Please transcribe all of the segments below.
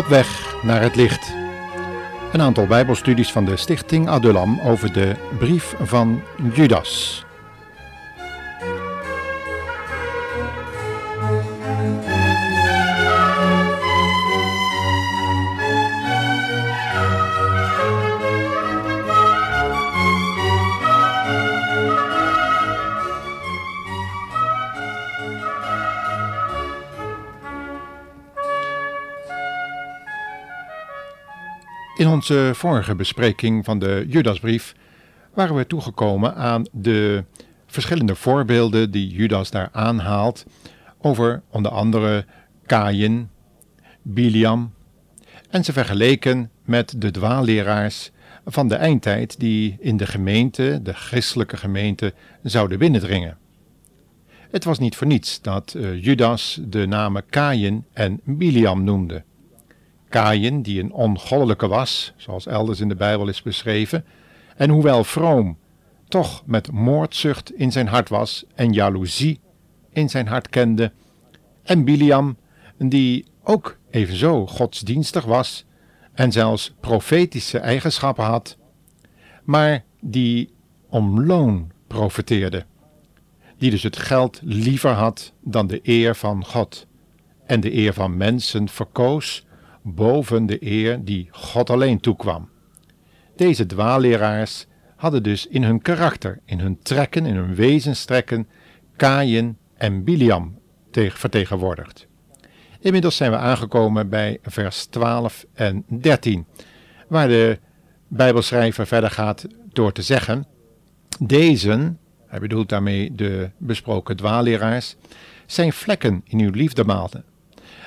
Op weg naar het licht. Een aantal Bijbelstudies van de Stichting Adulam over de brief van Judas. Onze vorige bespreking van de Judasbrief waren we toegekomen aan de verschillende voorbeelden die Judas daar aanhaalt over onder andere Kain, Biliam en ze vergeleken met de dwaalleraars van de eindtijd die in de gemeente, de christelijke gemeente, zouden binnendringen. Het was niet voor niets dat uh, Judas de namen Kain en Biliam noemde. Kain, die een ongoddelijke was, zoals elders in de Bijbel is beschreven, en hoewel vroom, toch met moordzucht in zijn hart was en jaloezie in zijn hart kende, en Biliam, die ook evenzo godsdienstig was en zelfs profetische eigenschappen had, maar die om loon profeteerde, die dus het geld liever had dan de eer van God en de eer van mensen verkoos boven de eer die God alleen toekwam. Deze dwaalleraars hadden dus in hun karakter, in hun trekken, in hun wezenstrekken, Kain en Biliam vertegenwoordigd. Inmiddels zijn we aangekomen bij vers 12 en 13, waar de Bijbelschrijver verder gaat door te zeggen: Deze, hij bedoelt daarmee de besproken dwaalleraars, zijn vlekken in uw liefdemaalde.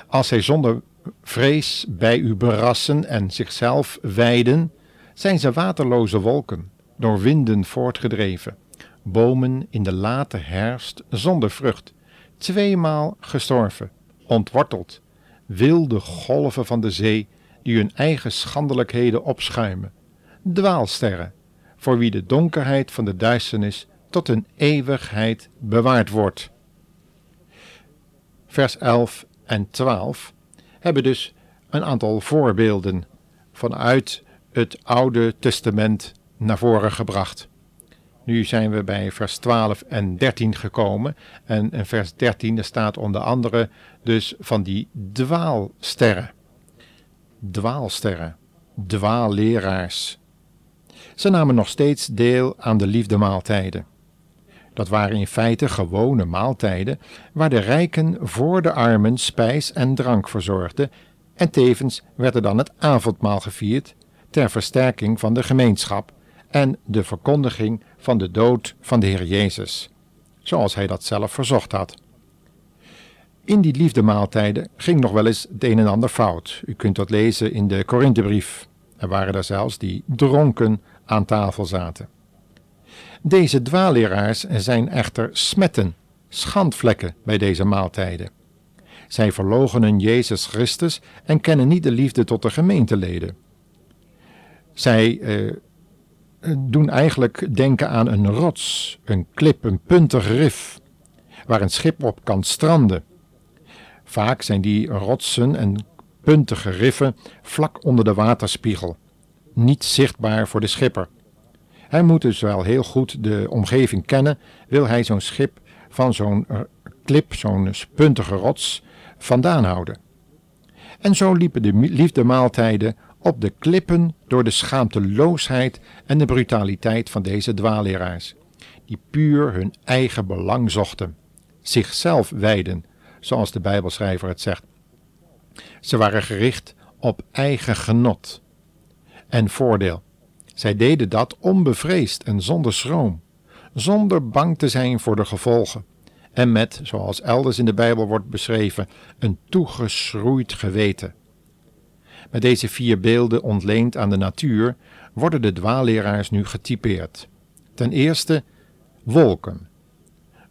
Als zij zonder vrees bij u berassen en zichzelf wijden, zijn ze waterloze wolken, door winden voortgedreven, bomen in de late herfst zonder vrucht, tweemaal gestorven, ontworteld, wilde golven van de zee die hun eigen schandelijkheden opschuimen, dwaalsterren, voor wie de donkerheid van de duisternis tot een eeuwigheid bewaard wordt. Vers 11 en 12 hebben dus een aantal voorbeelden vanuit het Oude Testament naar voren gebracht. Nu zijn we bij vers 12 en 13 gekomen. En in vers 13 staat onder andere dus van die dwaalsterren. Dwaalsterren, dwaalleraars. Ze namen nog steeds deel aan de liefdemaaltijden. Dat waren in feite gewone maaltijden waar de rijken voor de armen spijs en drank verzorgden en tevens werd er dan het avondmaal gevierd ter versterking van de gemeenschap en de verkondiging van de dood van de Heer Jezus, zoals hij dat zelf verzocht had. In die liefdemaaltijden ging nog wel eens het een en ander fout. U kunt dat lezen in de Korinthebrief. Er waren er zelfs die dronken aan tafel zaten. Deze dwaalleraars zijn echter smetten, schandvlekken bij deze maaltijden. Zij verloochenen Jezus Christus en kennen niet de liefde tot de gemeenteleden. Zij eh, doen eigenlijk denken aan een rots, een klip, een puntig rif, waar een schip op kan stranden. Vaak zijn die rotsen en puntige riffen vlak onder de waterspiegel, niet zichtbaar voor de schipper. Hij moet dus wel heel goed de omgeving kennen, wil hij zo'n schip van zo'n eh, klip, zo'n puntige rots, vandaan houden. En zo liepen de liefdemaaltijden op de klippen door de schaamteloosheid en de brutaliteit van deze dwaalleraars, die puur hun eigen belang zochten, zichzelf wijden, zoals de Bijbelschrijver het zegt. Ze waren gericht op eigen genot en voordeel. Zij deden dat onbevreesd en zonder schroom, zonder bang te zijn voor de gevolgen, en met, zoals elders in de Bijbel wordt beschreven, een toegeschroeid geweten. Met deze vier beelden ontleend aan de natuur worden de dwaalleraars nu getypeerd. Ten eerste wolken.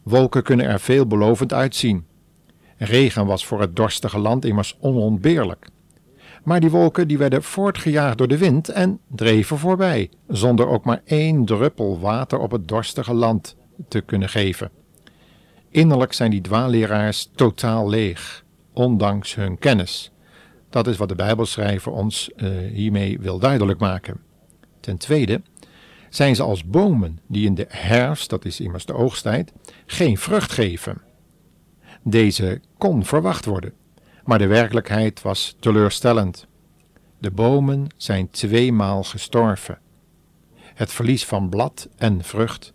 Wolken kunnen er veelbelovend uitzien. Regen was voor het dorstige land immers onontbeerlijk. Maar die wolken die werden voortgejaagd door de wind en dreven voorbij, zonder ook maar één druppel water op het dorstige land te kunnen geven. Innerlijk zijn die dwaalleraars totaal leeg, ondanks hun kennis. Dat is wat de Bijbelschrijver ons uh, hiermee wil duidelijk maken. Ten tweede zijn ze als bomen die in de herfst, dat is immers de oogsttijd, geen vrucht geven. Deze kon verwacht worden, maar de werkelijkheid was teleurstellend. De bomen zijn tweemaal gestorven. Het verlies van blad en vrucht,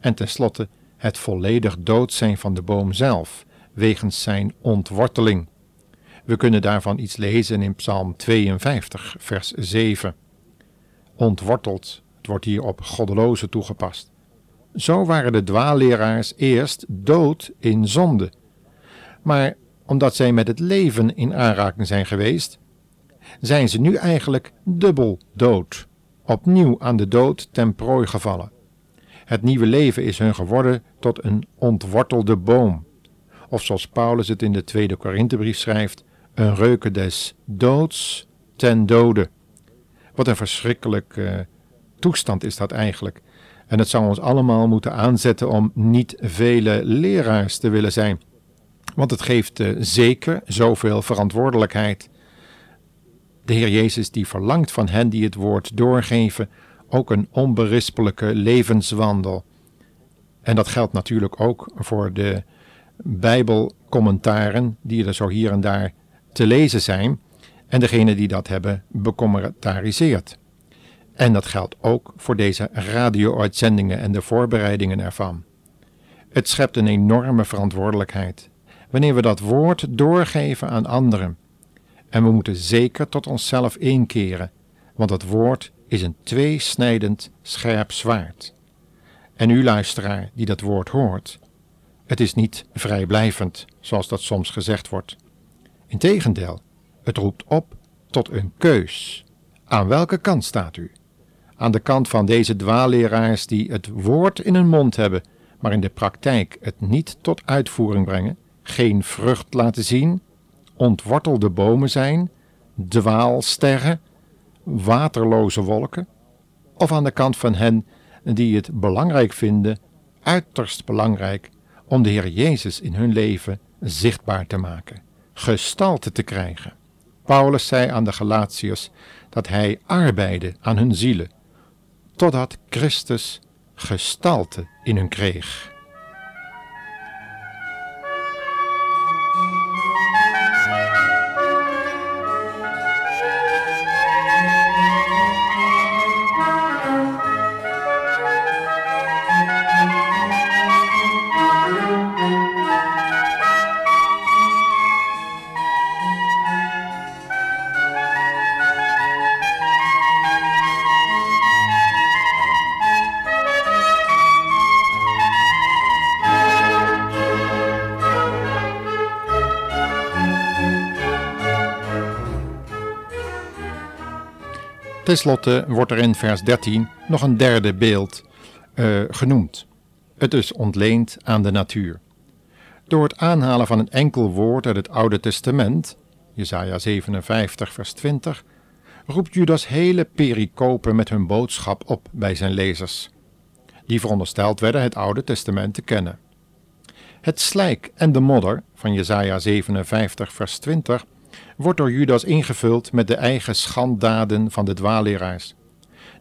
en tenslotte het volledig dood zijn van de boom zelf, wegens zijn ontworteling. We kunnen daarvan iets lezen in Psalm 52, vers 7. Ontworteld, het wordt hier op goddelozen toegepast. Zo waren de dwaalleraars eerst dood in zonde. Maar omdat zij met het leven in aanraking zijn geweest, zijn ze nu eigenlijk dubbel dood, opnieuw aan de dood ten prooi gevallen. Het nieuwe leven is hun geworden tot een ontwortelde boom. Of zoals Paulus het in de tweede Korinthebrief schrijft, een reuken des doods ten dode. Wat een verschrikkelijke uh, toestand is dat eigenlijk. En het zou ons allemaal moeten aanzetten om niet vele leraars te willen zijn. Want het geeft uh, zeker zoveel verantwoordelijkheid. De Heer Jezus die verlangt van hen die het woord doorgeven ook een onberispelijke levenswandel. En dat geldt natuurlijk ook voor de Bijbelcommentaren die er zo hier en daar te lezen zijn en degene die dat hebben becommentariseerd. En dat geldt ook voor deze radio-uitzendingen en de voorbereidingen ervan. Het schept een enorme verantwoordelijkheid wanneer we dat woord doorgeven aan anderen. En we moeten zeker tot onszelf inkeren, want het woord is een tweesnijdend scherp zwaard. En u luisteraar die dat woord hoort, het is niet vrijblijvend, zoals dat soms gezegd wordt. Integendeel, het roept op tot een keus. Aan welke kant staat u? Aan de kant van deze dwaalleraars die het woord in hun mond hebben, maar in de praktijk het niet tot uitvoering brengen, geen vrucht laten zien, ontwortelde bomen zijn, dwaalsterren, waterloze wolken, of aan de kant van hen die het belangrijk vinden, uiterst belangrijk, om de Heer Jezus in hun leven zichtbaar te maken, gestalte te krijgen. Paulus zei aan de Galatiërs dat hij arbeidde aan hun zielen, totdat Christus gestalte in hun kreeg. Ten slotte wordt er in vers 13 nog een derde beeld uh, genoemd. Het is ontleend aan de natuur. Door het aanhalen van een enkel woord uit het Oude Testament, Jesaja 57 vers 20, roept Judas hele pericopen met hun boodschap op bij zijn lezers, die verondersteld werden het Oude Testament te kennen. Het slijk en de modder van Jesaja 57 vers 20 wordt door Judas ingevuld met de eigen schanddaden van de dwaalleraars.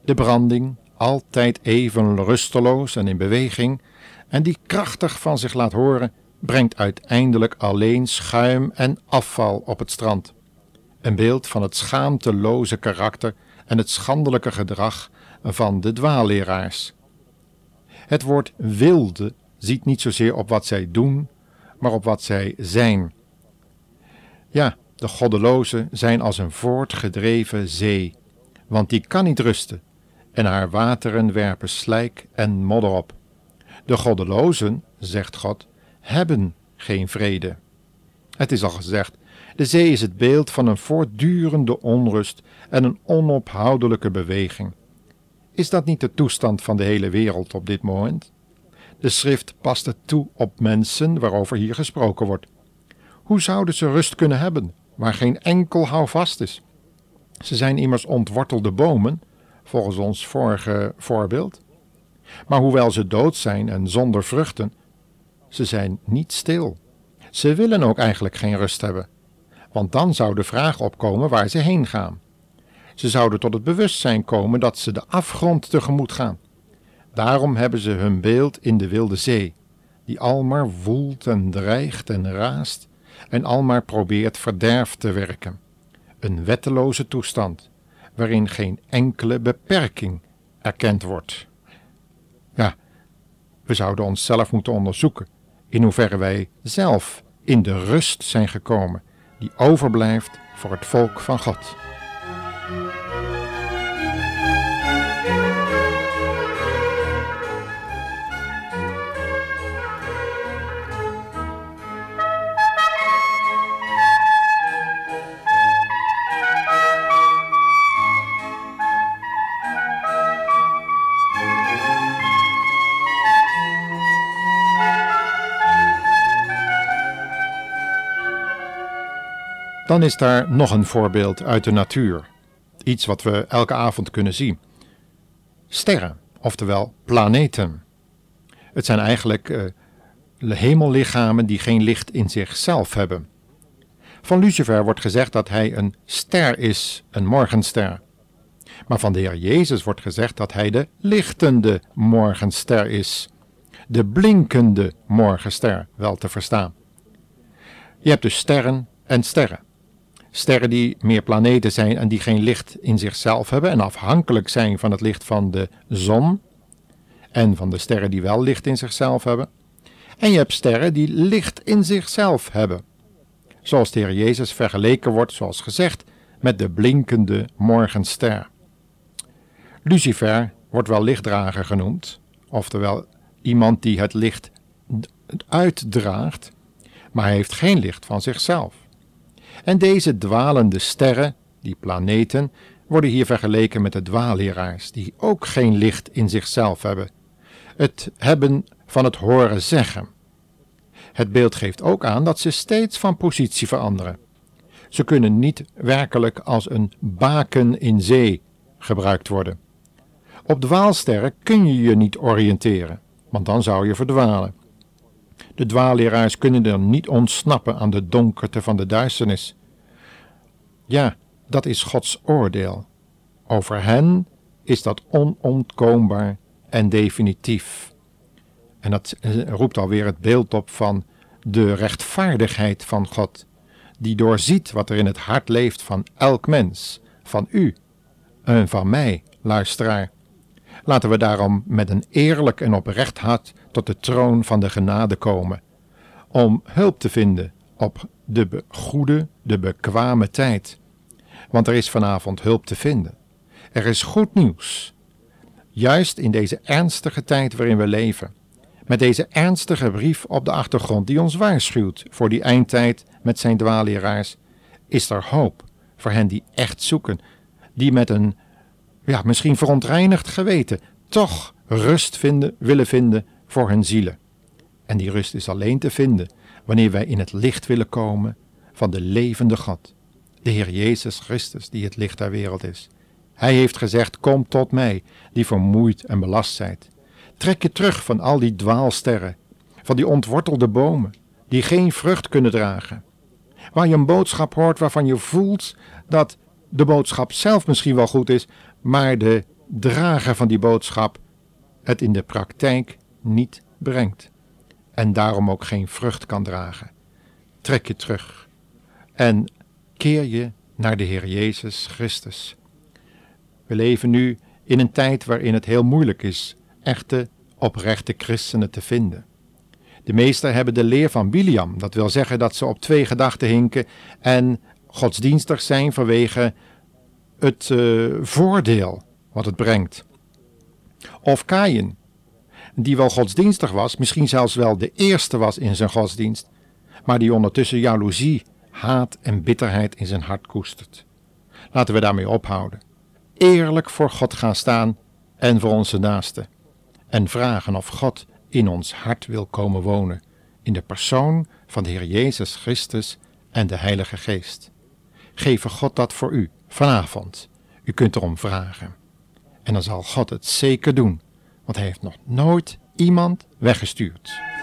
De branding, altijd even rusteloos en in beweging, en die krachtig van zich laat horen, brengt uiteindelijk alleen schuim en afval op het strand. Een beeld van het schaamteloze karakter en het schandelijke gedrag van de dwaalleraars. Het woord wilde ziet niet zozeer op wat zij doen, maar op wat zij zijn. Ja, de goddelozen zijn als een voortgedreven zee, want die kan niet rusten, en haar wateren werpen slijk en modder op. De goddelozen, zegt God, hebben geen vrede. Het is al gezegd, de zee is het beeld van een voortdurende onrust en een onophoudelijke beweging. Is dat niet de toestand van de hele wereld op dit moment? De schrift past het toe op mensen waarover hier gesproken wordt. Hoe zouden ze rust kunnen hebben waar geen enkel houvast is. Ze zijn immers ontwortelde bomen, volgens ons vorige voorbeeld. Maar hoewel ze dood zijn en zonder vruchten, ze zijn niet stil. Ze willen ook eigenlijk geen rust hebben. want dan zou de vraag opkomen waar ze heen gaan. Ze zouden tot het bewustzijn komen dat ze de afgrond tegemoet gaan. Daarom hebben ze hun beeld in de wilde zee, die almaar woelt en dreigt en raast en almaar probeert verderf te werken. Een wetteloze toestand, waarin geen enkele beperking erkend wordt. Ja, we zouden onszelf moeten onderzoeken in hoeverre wij zelf in de rust zijn gekomen die overblijft voor het volk van God. Dan is daar nog een voorbeeld uit de natuur. Iets wat we elke avond kunnen zien. Sterren, oftewel planeten. Het zijn eigenlijk uh, hemellichamen die geen licht in zichzelf hebben. Van Lucifer wordt gezegd dat hij een ster is, een morgenster. Maar van de Heer Jezus wordt gezegd dat hij de lichtende morgenster is. De blinkende morgenster, wel te verstaan. Je hebt dus sterren en sterren. Sterren die meer planeten zijn en die geen licht in zichzelf hebben en afhankelijk zijn van het licht van de zon en van de sterren die wel licht in zichzelf hebben. En je hebt sterren die licht in zichzelf hebben. Zoals de Heer Jezus vergeleken wordt, zoals gezegd, met de blinkende morgenster. Lucifer wordt wel lichtdrager genoemd, oftewel iemand die het licht uitdraagt, maar hij heeft geen licht van zichzelf. En deze dwalende sterren, die planeten, worden hier vergeleken met de dwaalleraars, die ook geen licht in zichzelf hebben. Het hebben van het horen zeggen. Het beeld geeft ook aan dat ze steeds van positie veranderen. Ze kunnen niet werkelijk als een baken in zee gebruikt worden. Op dwaalsterren kun je je niet oriënteren, want dan zou je verdwalen. De dwaalleraars kunnen er niet ontsnappen aan de donkerte van de duisternis. Ja, dat is Gods oordeel. Over hen is dat onontkoombaar en definitief. En dat roept alweer het beeld op van de rechtvaardigheid van God, die doorziet wat er in het hart leeft van elk mens, van u en van mij, luisteraar. Laten we daarom met een eerlijk en oprecht hart tot de troon van de genade komen, om hulp te vinden op de goede, de bekwame tijd. Want er is vanavond hulp te vinden. Er is goed nieuws. Juist in deze ernstige tijd waarin we leven. Met deze ernstige brief op de achtergrond die ons waarschuwt voor die eindtijd met zijn dwaalleraars, is er hoop voor hen die echt zoeken, die met een ja, misschien verontreinigd geweten toch rust vinden, willen vinden voor hun zielen. En die rust is alleen te vinden wanneer wij in het licht willen komen van de levende God, de Heer Jezus Christus, die het licht der wereld is. Hij heeft gezegd: Kom tot mij, die vermoeid en belast zijt. Trek je terug van al die dwaalsterren, van die ontwortelde bomen, die geen vrucht kunnen dragen. Waar je een boodschap hoort waarvan je voelt dat de boodschap zelf misschien wel goed is, maar de drager van die boodschap het in de praktijk niet brengt. En daarom ook geen vrucht kan dragen. Trek je terug en keer je naar de Heer Jezus Christus. We leven nu in een tijd waarin het heel moeilijk is echte, oprechte christenen te vinden. De meesten hebben de leer van Biliam, dat wil zeggen dat ze op twee gedachten hinken en godsdienstig zijn vanwege het uh, voordeel wat het brengt. Of Kain, die wel godsdienstig was, misschien zelfs wel de eerste was in zijn godsdienst, maar die ondertussen jaloezie, haat en bitterheid in zijn hart koestert. Laten we daarmee ophouden. Eerlijk voor God gaan staan en voor onze naasten. En vragen of God in ons hart wil komen wonen, in de persoon van de Heer Jezus Christus en de Heilige Geest. Geef God dat voor u vanavond. U kunt erom vragen. En dan zal God het zeker doen, want hij heeft nog nooit iemand weggestuurd.